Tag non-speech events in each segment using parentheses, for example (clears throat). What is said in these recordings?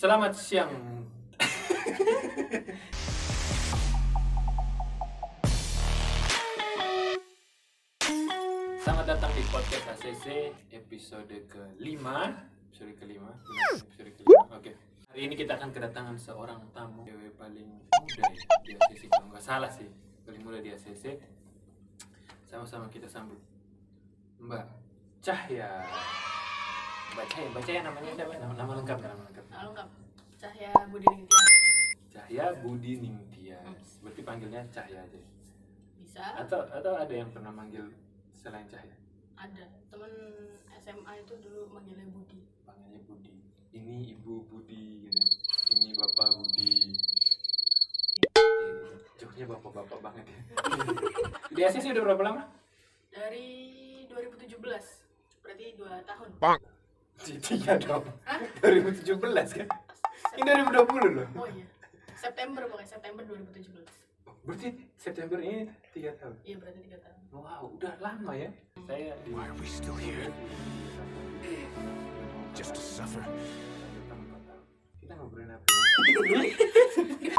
Selamat siang. Selamat datang di podcast ACC episode kelima. Episode kelima. Episode kelima. Oke. Hari ini kita akan kedatangan seorang tamu cewek paling muda ya di ACC kalau nggak salah sih paling muda di ACC. Sama-sama kita sambut Mbak Cahya. Mbak Cahya, Mbak Cahya namanya siapa? Nama, nama lengkap, nama lengkap. Halo lengkap Cahya Budi Ningtyas Cahya Budi Ningtyas. Berarti panggilnya Cahya aja. bisa Atau atau ada yang pernah manggil selain Cahya? ada temen SMA itu dulu manggilnya Budi Panggilnya Budi. Ini Ibu Budi gitu. Ini Bapak Budi. Joknya bapak-bapak banget ya. (laughs) Di ACC udah berapa lama? dari 2017 berarti 2 tahun Tiga dong. Hah? 2017 kan? Ini 2020 loh. oh iya September pokoknya September 2017 Berarti September ini tiga tahun. iya berarti 3 tahun Wow, udah lama ya. Saya di Why are we still here? Just to suffer. Kita ngobrolin apa? ya? (laughs)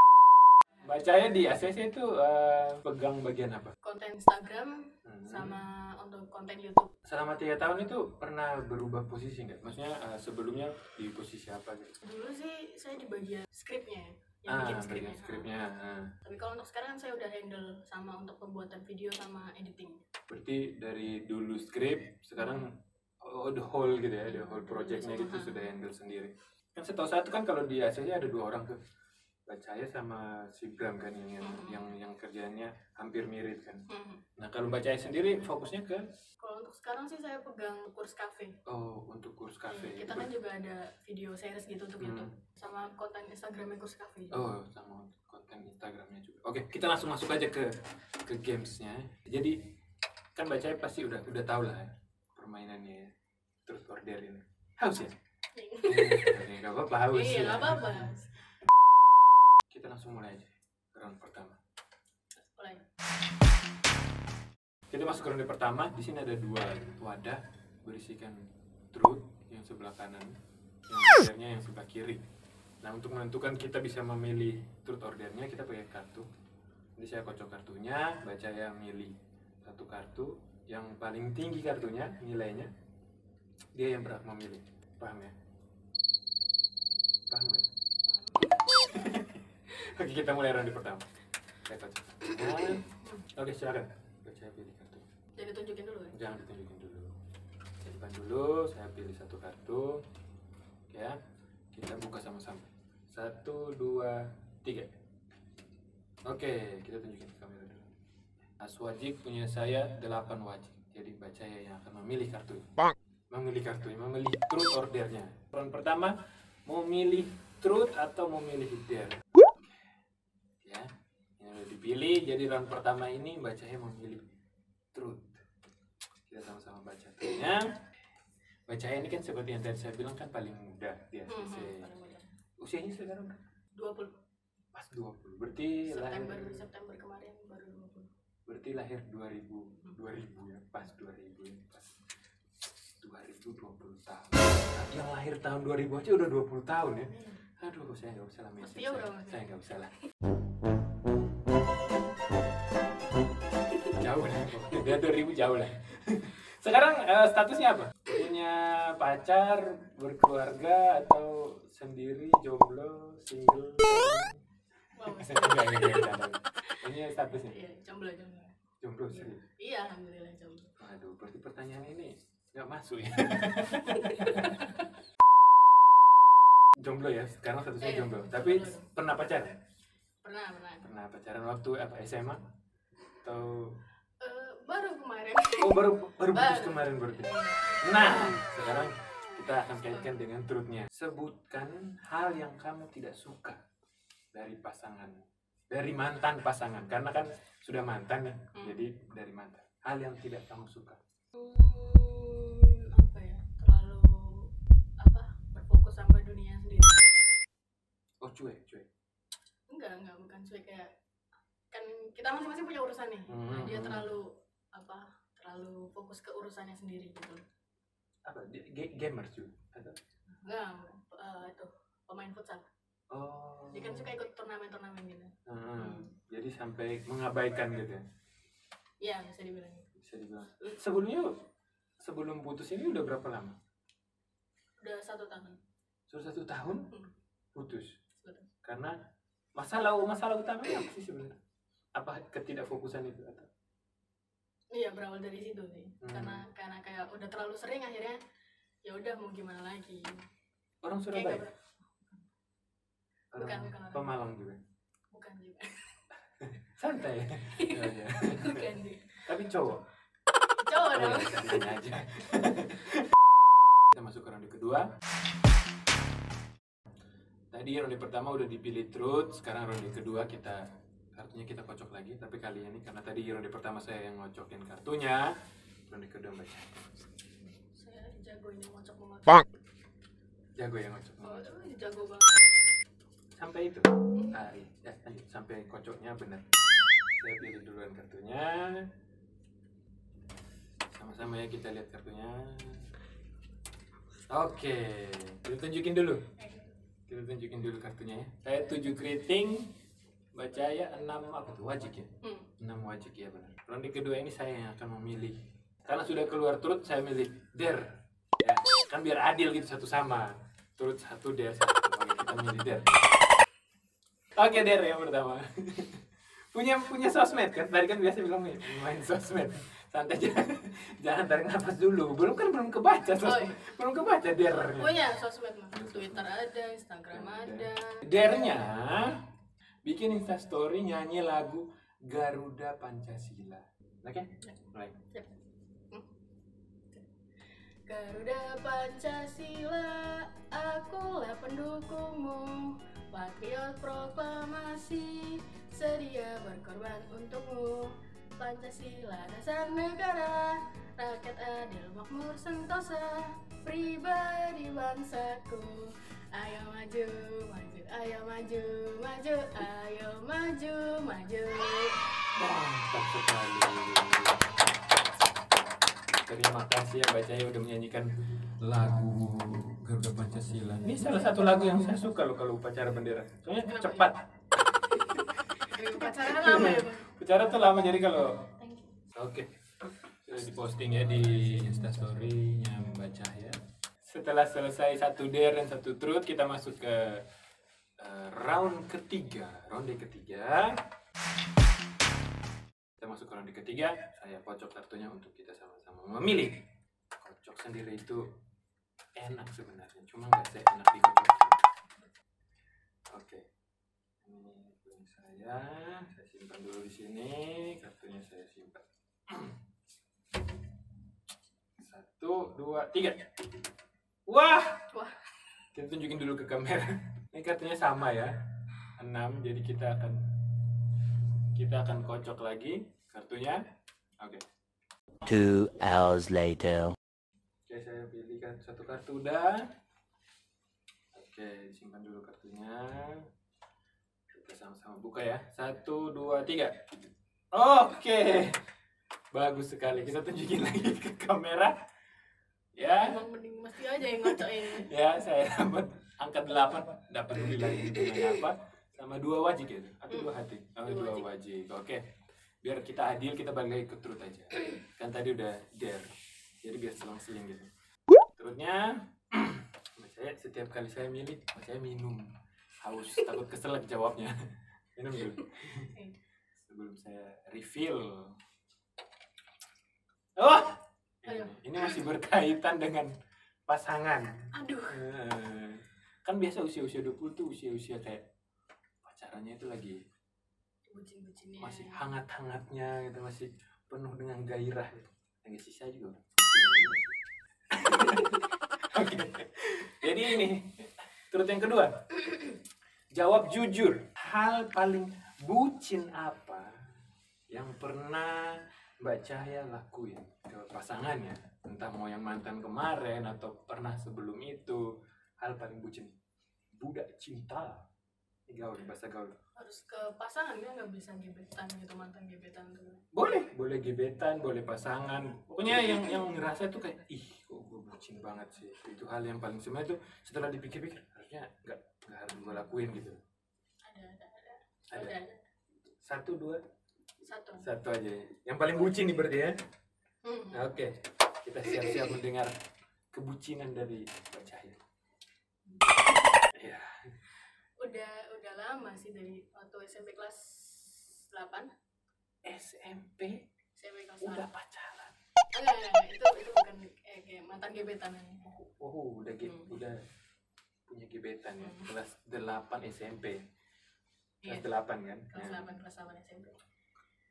Bacanya di ACC itu eh, pegang bagian apa? konten Instagram Hmm. sama untuk konten YouTube Selama tiga tahun itu pernah berubah posisi nggak? Maksudnya eh, sebelumnya di posisi apa gitu? dulu sih saya di bagian skripnya ya yang Ah, bikin bagian skripnya skripnya. ah. tapi kalau untuk sekarang saya udah handle sama untuk pembuatan video sama editing Berarti dari dulu skrip, sekarang oh, the whole gitu ya, the whole projectnya gitu Semua. sudah handle sendiri. Kan setahu saya tuh kan kalau di ACC ada dua orang tuh. Bacaya sama si Bram kan yang yang, Mhm. yang yang kerjanya hampir mirip kan. Hmm. Nah kalau Bacaya sendiri fokusnya ke kalau untuk sekarang sih saya pegang kurs cafe oh untuk kurs kafe. Iya, kita kan juga ada video series gitu untuk Hmm. YouTube sama konten Instagramnya kurs cafe Oh, sama konten Instagramnya juga. Oke, kita langsung masuk aja ke ke gamesnya. Jadi kan bacanya pasti udah udah tahu lah ya, permainannya ya. Terus order ini. Haus ya? Oke, nggak apa-apa haus. iya ya. nggak apa-apa langsung mulai aja ke round pertama. mulai Kita masuk ke round pertama. Di sini ada dua wadah berisikan truth yang sebelah kanan, yang ordernya yang sebelah kiri. Nah untuk menentukan kita bisa memilih truth ordernya kita pakai kartu. Jadi saya kocok kartunya, baca yang milih satu kartu yang paling tinggi kartunya nilainya dia yang berhak memilih. Paham ya? Paham nggak? Oke kita mulai round pertama. Saya Oke silakan. Baca pilih kartu. jadi tunjukin dulu ya Jangan ditunjukin dulu. Saya depan dulu, saya pilih satu kartu. Ya, kita buka sama-sama. Satu, dua, tiga. Oke, kita tunjukin ke kamera dulu. As wajib punya saya delapan wajib. Jadi baca ya yang akan memilih kartu. Bang. Memilih kartu, memilih truth ordernya. Round pertama, mau milih truth atau mau milih dare. Dipilih. Jadi round pertama ini bacanya memilih truth. Kita sama-sama baca truthnya. Bacanya ini kan seperti yang tadi saya bilang kan paling mudah di Hmm, ACC. hmm. Usianya sekarang berapa? 20 pas 20. Berarti September lahir September kemarin baru 20 berarti lahir 2000 2000 ya, pas 2000 ya, pas 2020 tahun. Yang lahir tahun 2000 aja udah 20 tahun ya. Aduh, saya nggak usah lah saya nggak usah lah. Dia 2000 jauh lah. (laughs) Sekarang eh, statusnya apa? Punya pacar, berkeluarga atau sendiri, jomblo, single? (laughs) Ini statusnya iya jomblo jomblo jomblo serius. iya alhamdulillah jomblo Waduh, berarti pertanyaan ini nggak masuk ya? (laughs) jomblo ya, sekarang statusnya Iya, jomblo. jomblo. Tapi pernah pacaran? pernah pernah Pernah pacaran waktu apa SMA? Atau Eh, baru kemarin oh baru baru putus Baru. kemarin berarti. Nah, sekarang kita akan kaitkan dengan truthnya. Sebutkan hal yang kamu tidak suka dari pasangan, dari mantan pasangan. Karena kan sudah mantan ya, Hmm. jadi dari mantan. Hal yang tidak kamu suka. Hmm, apa ya terlalu apa berfokus sama dunia sendiri Oh cuek, cuek. enggak enggak bukan cuek kayak kan kita masing-masing punya urusan nih Hmm. dia terlalu apa terlalu fokus ke urusannya sendiri gitu. Apa? Dia- ga- Gamer cuy? Atau? Enggak eh, itu pemain futsal. Kan suka ikut turnamen-turnamen gitu. Hmm, jadi sampai mengabaikan gitu ya? Iya bisa dibilang. Bisa dibilang. Sebelumnya sebelum putus ini udah berapa lama? Udah satu tahun. Sudah satu tahun? Hmm. putus? Betul. karena masalah masalah utamanya apa sih sebenarnya? Apa ketidakfokusan itu atau iya berawal dari situ sih. Hmm. karena karena kayak udah terlalu sering akhirnya ya udah mau gimana lagi. Orang kayak Surabaya? orang bukan, bukan orang. Pemalang juga? Bukan juga. (laughs) Santai. Ya, ya. bukan juga. Tapi cowok? Cowok Oh, dong. santai aja. Kita masuk ke ronde kedua. Tadi ronde pertama udah dipilih truth sekarang ronde kedua kita kartunya kita kocok lagi tapi kali ini karena tadi ronde pertama saya yang ngocokin kartunya ronde kedua baca saya jago ini ngocok ngocok Bang. jago yang ngocok oh, ngocok aduh, jago banget. Sampai itu. Ah, iya. Ya, lanjut. sampai kocoknya benar saya pilih duluan kartunya. Sama-sama ya kita lihat kartunya. Oke kita tunjukin dulu. Kita tunjukin dulu kartunya ya. Saya tujuh keriting baca ya enam apa tuh? Wajik ya? Hmm. enam wajik ya benar. Ronde kedua ini saya yang akan memilih. Karena sudah keluar turut saya milih der. Ya kan biar adil gitu satu sama. Turut satu der satu. Oke, kita milih der. Oke der yang pertama. (laughs) Punya punya sosmed kan? Tadi kan biasa bilang main, main sosmed. Santai jangan (laughs) jangan tarik nafas dulu. Belum kan belum kebaca sosmed. iya. belum kebaca dernya. Punya sosmed mah twitter ada instagram ada. Dernya bikin instastory nyanyi lagu Garuda Pancasila. Oke? Mulai. Siap. Hmm. Garuda Pancasila, akulah pendukungmu. Patriot proklamasi, sedia berkorban untukmu. Pancasila dasar negara, rakyat adil makmur sentosa Pribadi bangsaku, ayo maju, maju, ayo maju, maju, ayo maju, maju Mantap sekali. Terima kasih ya Mbak Cahaya udah menyanyikan lagu Garuda Pancasila. Ini salah satu lagu yang saya suka loh kalau upacara bendera. Soalnya Kenapa? cepat. Pacaran lama ya bang? Upacara tuh lama jadi kalau Thank you. Oke. Sudah diposting ya di Instastory-nya Mbak Cahaya. Setelah selesai satu dare dan satu truth, kita masuk ke eh, round ketiga. Ronde ketiga. Kita masuk ke ronde ketiga. Saya kocok kartunya untuk kita sama-sama memilih. Kocok sendiri itu enak sebenarnya, cuma nggak saya enak dikocok. Oke. Ini punya saya. Saya simpan dulu di sini. Kartunya saya simpan. (clears throat) Satu, dua, tiga. Wah, Wah, kita tunjukin dulu ke kamera. Ini kartunya sama ya, enam. Jadi kita akan kita akan kocok lagi kartunya. Oke, Two hours later. oke saya pilih kan satu kartu udah. Oke, simpan dulu kartunya. Kita sama-sama buka ya. Satu, dua, tiga. Oke, bagus sekali. Kita tunjukin lagi ke kamera. Ya, emang mending mesti aja yang ngocokin (laughs) ya saya dapat angka 8 dapat nilai dengan apa. Sama dua wajib ya atau dua hati. Oh, Dua dua wajib. wajib. Oke biar kita adil kita balik lagi ke truth aja. Kan tadi udah dare. Jadi biar selang-seling gitu. Truthnya (clears throat) saya setiap kali saya milih saya minum. Haus takut keselak jawabnya. (laughs) Minum dulu. Sebelum saya reveal. Oh Ayo. ini masih berkaitan dengan pasangan aduh Eh, kan biasa usia-usia 20 tuh usia-usia kayak pacarannya itu lagi bucin-bucinnya masih hangat-hangatnya gitu masih penuh dengan gairah gitu. Yang sisa juga. Oke. (laughs) Jadi ini turut yang kedua. Jawab jujur. Hal paling bucin apa yang pernah Mbak Cahaya lakuin ke pasangannya? Entah mau yang mantan kemarin atau pernah sebelum itu. Hal paling bucin. Budak cinta. Gaul, bahasa gaul. harus ke pasangan dia nggak bisa gebetan gitu mantan gebetan tuh boleh boleh gebetan boleh pasangan pokoknya yang yang ngerasa tuh kayak ih kok gue bucin banget sih itu hal yang paling sebenarnya tuh setelah dipikir-pikir harusnya nggak nggak harus gue lakuin gitu ada ada ada Ada. ada, ada. Satu, dua, satu satu aja. ya. Yang paling bucin nih berarti ya. Hmm. Oke, kita siap-siap mendengar kebucinan dari Mbak Cahaya. Ya, udah udah lama sih dari waktu SMP kelas 8 SMP SMP kelas udah 8 pacaran. enggak, enggak, enggak, itu itu bukan eh, kayak mantan gebetan ini Oh, udah ge- Hmm. udah punya gebetan ya. Hmm. Kelas 8 SMP. Iya, Kelas 8 kan? kelas Ya. 8 kelas 8 SMP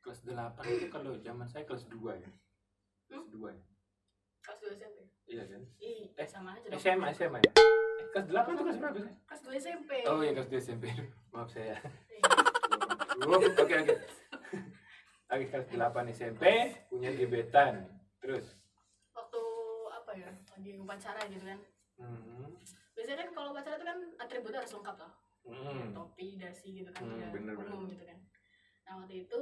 Kelas 8 itu kalau zaman saya kelas 2 ya. Kelas Hmm? 2 ya. kelas 2 SMP Iya kan? ih Eh, sama aja SMA, SMA ya. Eh, kelas 8 itu kelas berapa sih? kelas 2 SMP Oh iya kelas 2 SMP. (laughs) Maaf saya. Iya. Oh, Oke oke. Oke kelas 8 SMP punya gebetan. Terus. waktu apa ya lagi upacara gitu kan Hmm. biasanya kan kalau upacara itu kan atributnya harus lengkap lah Hmm. topi dasi gitu kan Hmm, udah bener, umum gitu kan nah waktu itu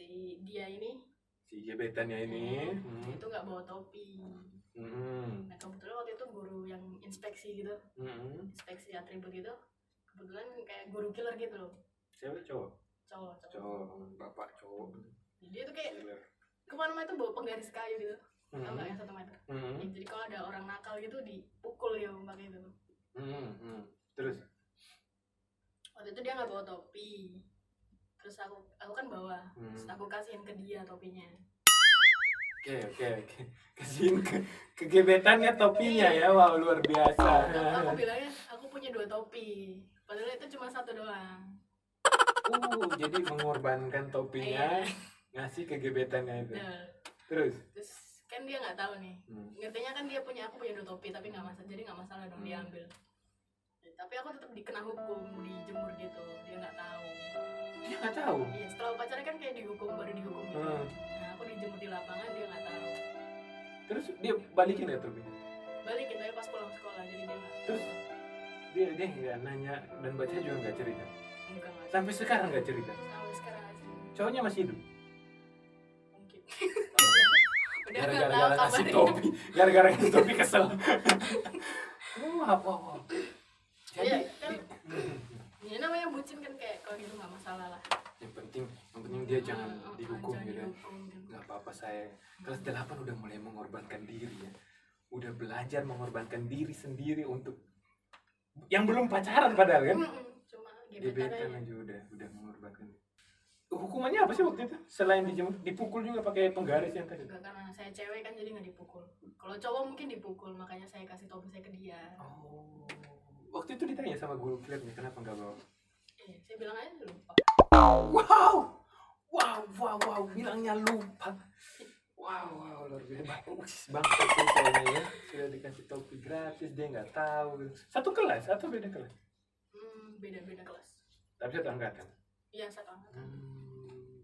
si dia ini Si gebetannya ini. Hmm. itu nggak bawa topi Hmm. nah kebetulan waktu itu guru yang inspeksi gitu Hmm. inspeksi atribut gitu kebetulan kayak guru killer gitu loh Cewek cowok? cowok cowok Cowok, bapak cowok. dia tuh kayak Killer. ke mana-mana tuh bawa penggaris kayu gitu Hmm. yang satu meter Hmm. Ya, jadi kalau ada orang nakal gitu dipukul ya pakai itu Hmm. Hmm. Terus. waktu itu dia nggak bawa topi terus aku aku kan bawa Hmm. terus aku kasihin ke dia topinya Oke oke oke. (laughs) Kasihin ke, ke gebetannya topinya ya. Wow luar biasa. Nah, aku (laughs) bilangnya aku punya dua topi padahal itu cuma satu doang Uh, jadi mengorbankan topinya Iya. ngasih ke gebetannya itu. Nah, Terus. terus kan dia nggak tahu nih Hmm. ngertinya kan dia punya aku punya dua topi tapi nggak masalah jadi nggak masalah dong dia Hmm. ambil tapi aku tetap dikena hukum dijemur gitu dia nggak tahu Dia nggak tahu. iya setelah upacara kan kayak dihukum baru dihukum gitu Hmm. nah aku dijemur di lapangan dia nggak tahu Terus dia balikin ya topinya. balikin tapi pas pulang sekolah jadi dia nggak Terus? Dia dia nggak nanya dan baca juga nggak cerita. enggak Sampai sekarang nggak cerita. sampai sekarang aja Cowoknya masih hidup. mungkin (laughs) Gara-gara ngasih topi. Gara-gara ngasih topi kesel. Wah, wow, wow. Jadi, Iya, kan. ini namanya bucin kan kayak kalau gitu nggak masalah lah yang penting yang penting dia jangan Hmm, hmm, dihukum jangan gitu ya. gitu. nggak apa-apa saya kelas 8 udah mulai mengorbankan diri ya udah belajar mengorbankan diri sendiri untuk yang belum pacaran padahal kan cuma gebetan aja aja udah udah mengorbankan hukumannya apa sih waktu itu selain dijemur dipukul juga pakai penggaris yang tadi Enggak karena saya cewek kan jadi nggak dipukul. Kalau cowok mungkin dipukul, makanya saya kasih topi saya ke dia. oh waktu itu ditanya sama guru klubnya kenapa nggak bawa? Eh, saya bilang aja lupa. wow! Wow wow wow bilangnya lupa. Wow wow luar biasa. Bangsa sih kayaknya ya. Sudah dikasih topi gratis dia nggak tahu. Satu kelas atau beda kelas? Hmm, beda-beda kelas. tapi satu angkatan? Iya satu angkatan. Hmm,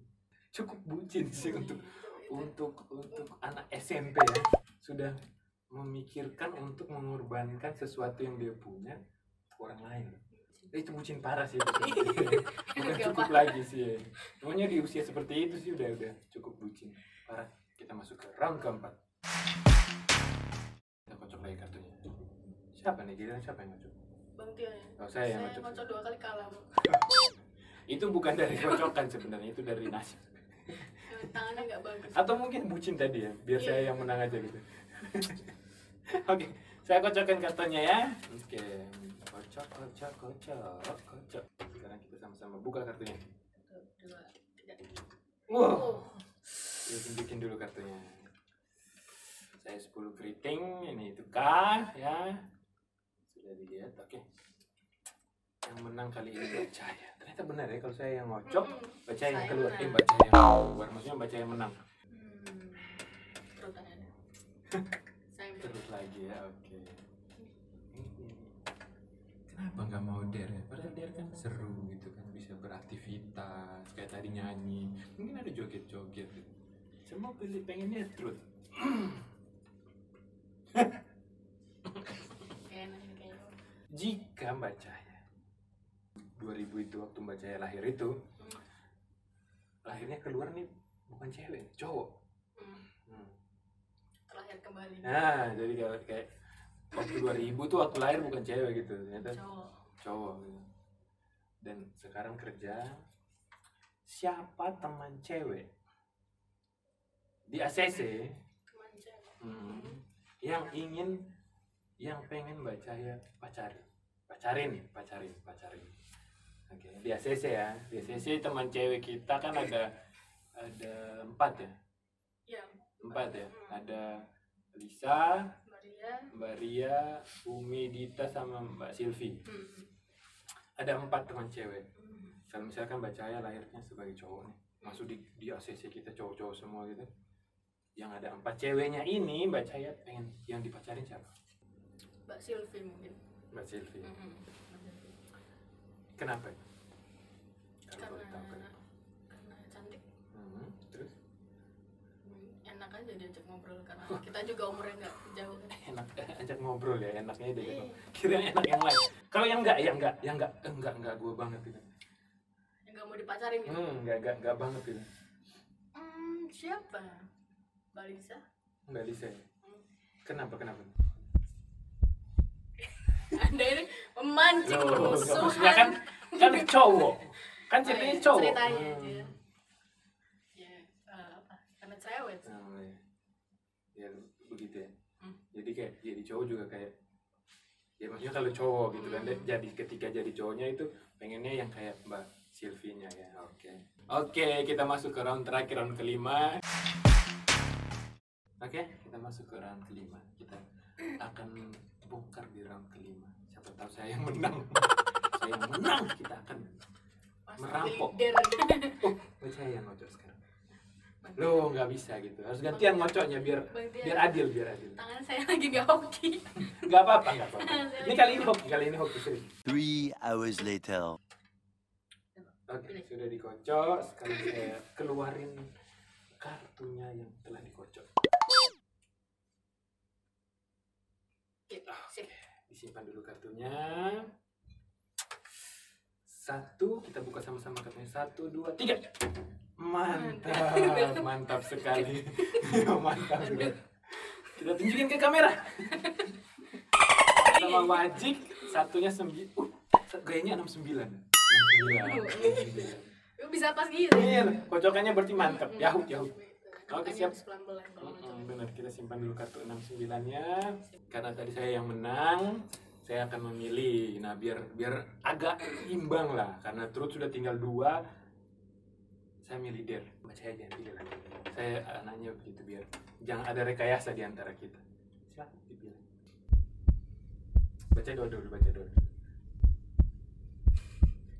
cukup bucin sih untuk itu. untuk untuk anak SMP ya. Sudah memikirkan untuk mengorbankan sesuatu yang dia punya ke orang lain. Eh, itu bucin parah sih (laughs) bukan cukup lagi sih. Ya. Pokoknya di usia seperti itu sih udah udah cukup bucin. Parah. Kita masuk ke round keempat. Kita kocok lagi kartunya. Siapa nih? Giliran siapa yang ngocok Bang Tio ya. oh, saya yang Saya kocok. dua kali kalah. (laughs) Itu bukan dari kocokan sebenarnya itu dari nasib. Tangannya nggak bagus. atau mungkin bucin tadi ya biar Iya. saya yang menang aja gitu (laughs) oke saya kocokkan kartunya ya. Oke kocok kocok kocok kocok. Sekarang kita sama-sama buka kartunya. Satu, dua, tiga. wow Oh, tunjukin dulu kartunya. Saya 10 keriting ini itu K ya. Sudah dilihat oke. Yang menang kali ini baca ya. Ternyata benar ya kalau saya yang ngocok baca yang Saya keluar. menang. eh baca yang keluar maksudnya baca yang menang. Hmm, (laughs) Lagi ya oke. Kenapa nggak mau dare ya? Padahal dare kan seru gitu kan bisa beraktivitas kayak tadi nyanyi. Mungkin ada joget-joget gitu. semua pilih pengennya truth. Jika Mbak Cahaya 2000 itu waktu Mbak Cahaya lahir itu Hmm. lahirnya keluar nih bukan cewek cowok Hmm, Hmm. Terlahir kembali. nah jadi kalau kayak waktu 2000 tuh waktu lahir bukan cewek gitu ternyata Cowok. cowok gitu. dan sekarang kerja siapa teman cewek di ACC Teman cewek. hmm, yang ingin yang pengen Mbak Cahaya pacarin pacarin pacarin pacarin oke di ACC ya di ACC teman cewek kita kan ada ada empat ya Ya, empat ya ada Lisa Maria. Mbak Ria Umi Dita sama Mbak Silvi Hmm. ada empat teman cewek Hmm. kalau misalkan Mbak Cahaya lahirnya sebagai cowok nih masuk di di ACC kita cowok-cowok semua gitu yang ada empat ceweknya ini Mbak Cahaya pengen yang dipacarin siapa Mbak Silvi mungkin. Mbak Silvi Hmm. Silvi. kenapa kalau Karena tahu kenapa karena cantik. Hmm, terus Hmm, Enak aja diajak ngobrol karena kita juga umurnya nggak jauh kan. enak (laughs) ajak ngobrol ya enaknya dia Iya. kira enak yang lain kalau yang enggak ya enggak yang enggak enggak enggak gue banget gitu Yang nggak mau dipacarin gitu. hmm enggak enggak enggak banget gitu Hmm, siapa? Mbak Lisa? enggak ya kenapa kenapa (laughs) Anda ini memancing musuhan. maksudnya kan kan cowok kan ceritanya Oh, iya, cowok Ceritanya Hmm. aja. Ya, eh, apa? Karena cewek. sih. Oh, iya. ya begitu ya. Hmm. jadi kayak jadi cowok juga kayak ya maksudnya kalau cowok gitu kan Hmm. jadi ketika jadi cowoknya itu pengennya yang kayak mbak Silvinya ya oke. Oke kita masuk ke round terakhir round kelima. Oke kita masuk ke round kelima. Kita akan bongkar di round kelima. Siapa tahu saya yang menang. Saya yang menang kita akan Merampok. oh saya yang ngocok lo nggak bisa gitu. Harus gantian ngocoknya biar biar adil biar adil. Tangan saya lagi nggak hoki. nggak apa-apa nggak apa-apa. Ini kali ini hoki. kali ini hoki serius. Three hours later. oke sudah dikocok. Sekarang saya keluarin kartunya yang telah dikocok. Oke, sip. disimpan dulu kartunya. Satu kita buka sama-sama kartunya. Satu dua tiga mantap (laughs) mantap sekali (laughs) mantap sekali kita tunjukin ke kamera sama wajik satunya sembilan uh, gayanya enam sembilan enam sembilan Lu bisa pas gitu. Iya, kocokannya berarti mantap. Yahut, yahut. Oke, Katanya siap. benar, kita simpan dulu kartu 69-nya. Karena tadi saya yang menang, saya akan memilih. Nah, biar biar agak imbang lah. Karena terus sudah tinggal dua, saya milih. Baca aja pilih lagi. Saya eh, nanya begitu biar jangan ada rekayasa di antara kita. Silakan dipilih. Baca doa dulu, baca doa.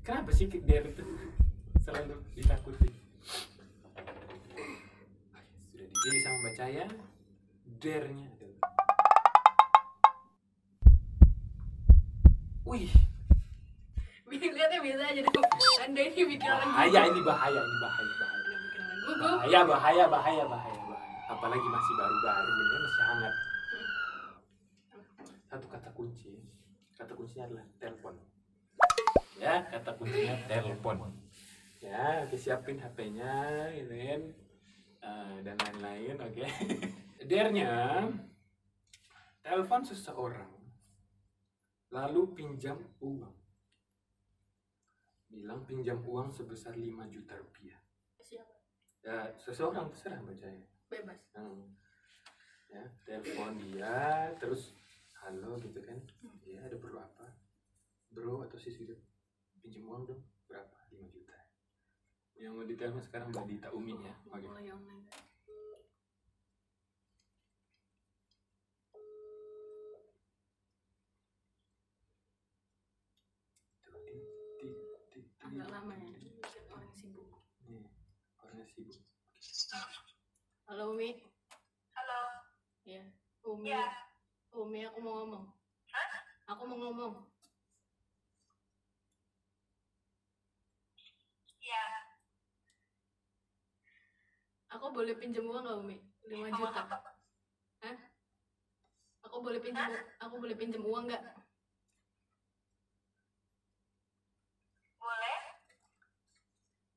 Kenapa sih Der itu selalu ditakuti? sudah dipilih sama Mbak Cahaya dernya adalah wih lihatnya biasa aja dong. Anda ini bikin orang bahaya ini bahaya ini bahaya bahaya. Bahaya bahaya bahaya bahaya bahaya. Apalagi masih baru-baru ini masih hangat. Satu kata kunci. Kata kuncinya adalah telepon. Ya kata kuncinya telepon. Ya oke siapin HP-nya ini kan. Eh, dan lain-lain oke. (laughs) Dernya telepon seseorang lalu pinjam uang bilang pinjam uang sebesar 5 juta rupiah. Siapa? ya seseorang terserah baca ya. Bebas. Hmm. ya telepon dia terus halo gitu kan. Ya ada perlu apa? Bro atau sis gitu. Pinjam uang dong. Berapa? 5 juta. Yang mau ditelepon sekarang mbak Dita Umi ya oke. Tuh, tit, tit, tit, tit. Agak lama ya. Bikin orang sibuk. Nih, orangnya sibuk Halo Umi. Halo. Ya. Umi. Ya. Umi aku mau ngomong. Aku mau ngomong. Ya. Aku boleh pinjam uang nggak Umi? 5 juta. Hah? Aku boleh pinjam aku boleh pinjam uang nggak? Boleh?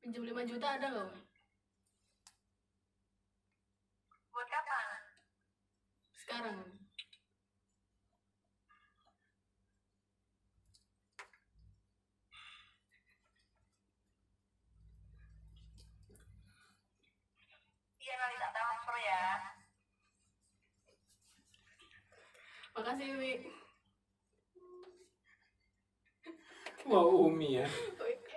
Pinjam 5 juta ada nggak Umi? sekarang. Iya, nanti tak transfer ya. Makasih, Wi. Wow, Umi ya.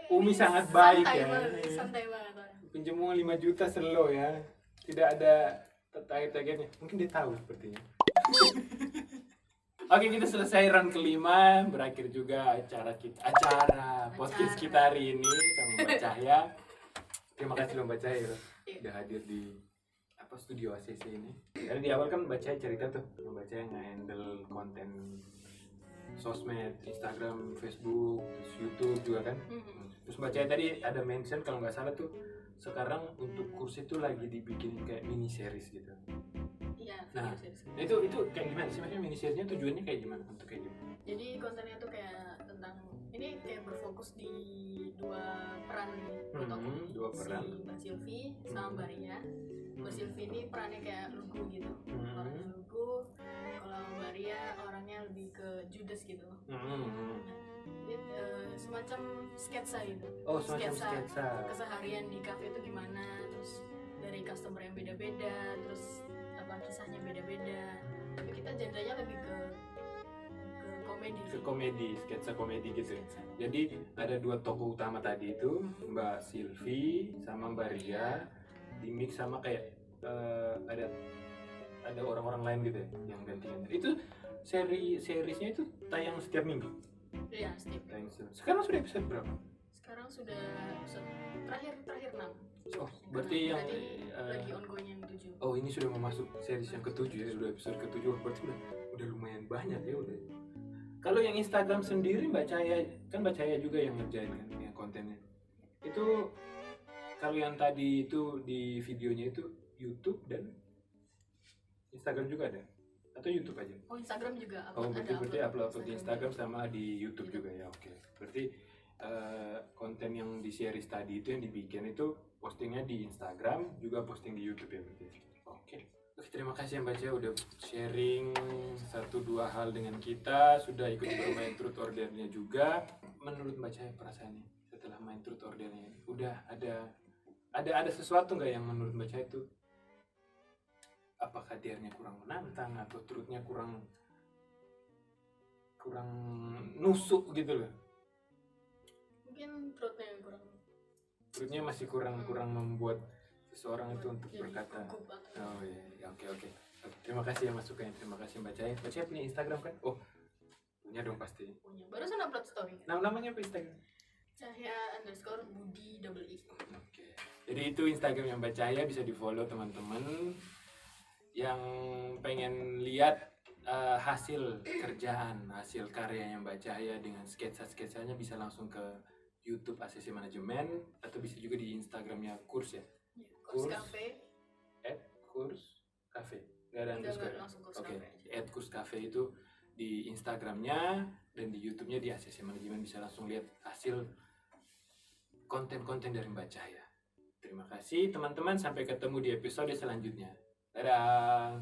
Umi sangat baik santai ya. Banget, santai banget. Pinjam uang 5 juta selo ya. Tidak ada target-targetnya. Mungkin dia tahu sepertinya. (laughs) Oke kita selesai round kelima berakhir juga acara kita acara podcast kita hari ini sama Mbak Cahya. Terima kasih loh Mbak Cahya loh, Iya. udah hadir di apa studio ACC ini. Karena di awal kan Mbak Cahya cerita tuh, Mbak Cahya nge-handle konten sosmed, Instagram, Facebook, terus YouTube juga kan. Terus Mbak Cahya tadi ada mention kalau nggak salah tuh sekarang untuk kurs itu lagi dibikin kayak mini series gitu. Iya. Nah. serius. Nah, itu itu kayak gimana sih maksudnya mini seriesnya tujuannya kayak gimana untuk kayak gimana? Jadi kontennya tuh kayak tentang ini kayak berfokus di dua peran nih. Hmm, dua peran. Si Mbak Silvi sama Mbak Ria. Mbak Silvi ini perannya kayak lugu gitu. Hmm. Orangnya lugu. Kalau Mbak Ria orangnya lebih ke Judas gitu. Hmm. Eh, semacam sketsa gitu. Oh semacam sketsa. keseharian di cafe itu gimana terus dari customer yang beda-beda terus apa kisahnya beda-beda tapi kita genrenya lebih ke ke komedi Ke komedi, sketsa komedi gitu. Sketsa. Jadi ada dua tokoh utama tadi itu Mbak Silvi sama Mbak Ria di mix sama kayak eh, ada ada orang-orang lain gitu ya yang ganti-ganti. Itu seri seriesnya itu tayang setiap minggu. Iya, Steve. Tayang setiap- Sekarang sudah episode berapa? Sekarang sudah terakhir terakhir 6. Oh, berarti yang eh, lagi ongoing yang 7. Oh ini sudah mau masuk series yang ketujuh ya, udah episode ketujuh, berarti udah udah lumayan banyak ya udah. Kalau yang Instagram sendiri Mbak Cahaya, kan Mbak Cahaya juga yang ngerjain kan yang kontennya. Itu kalau yang tadi itu di videonya itu YouTube dan Instagram juga ada? Atau YouTube aja? Oh, Instagram juga Oh upload, berarti ada berarti upload upload di Instagram juga. sama di YouTube YouTube. juga ya oke. Berarti eh, konten yang di series tadi itu yang dibikin itu postingnya di Instagram juga posting di YouTube ya berarti. Oke. Oke, terima kasih ya Mbak Cia udah sharing satu dua hal dengan kita, sudah ikut bermain truth ordernya juga. Menurut Mbak Cia perasaannya setelah main truth ordernya, udah ada ada ada sesuatu nggak yang menurut Mbak Cia itu apakah dia kurang menantang atau truthnya kurang kurang nusuk gitu loh. Mungkin truthnya yang kurang. Truthnya masih kurang kurang membuat seseorang itu untuk jadi berkata. oh iya iya, oke oke. Oke, terima kasih ya masukannya terima kasih mbak Cahaya mbak Cahaya punya Instagram kan? Oh punya dong pasti. Punya. Barusan upload story. nama namanya apa Instagram? Cahya underscore Budi double I. oke. Jadi itu Instagram yang mbak Cahaya bisa di follow teman-teman yang pengen lihat eh, hasil kerjaan hasil karyanya mbak Cahaya dengan sketsa-sketsanya bisa langsung ke YouTube ACC Manajemen atau bisa juga di Instagramnya Kurs ya Ya, Kurs Kurs. Cafe. at Kurs Cafe nggak ada underscore ya? Oke, aja. at Kurs Cafe itu di Instagramnya dan di YouTube-nya di ACC Manajemen bisa langsung lihat hasil konten-konten dari Mbak Cahaya. Terima kasih teman-teman, sampai ketemu di episode selanjutnya. Dadah.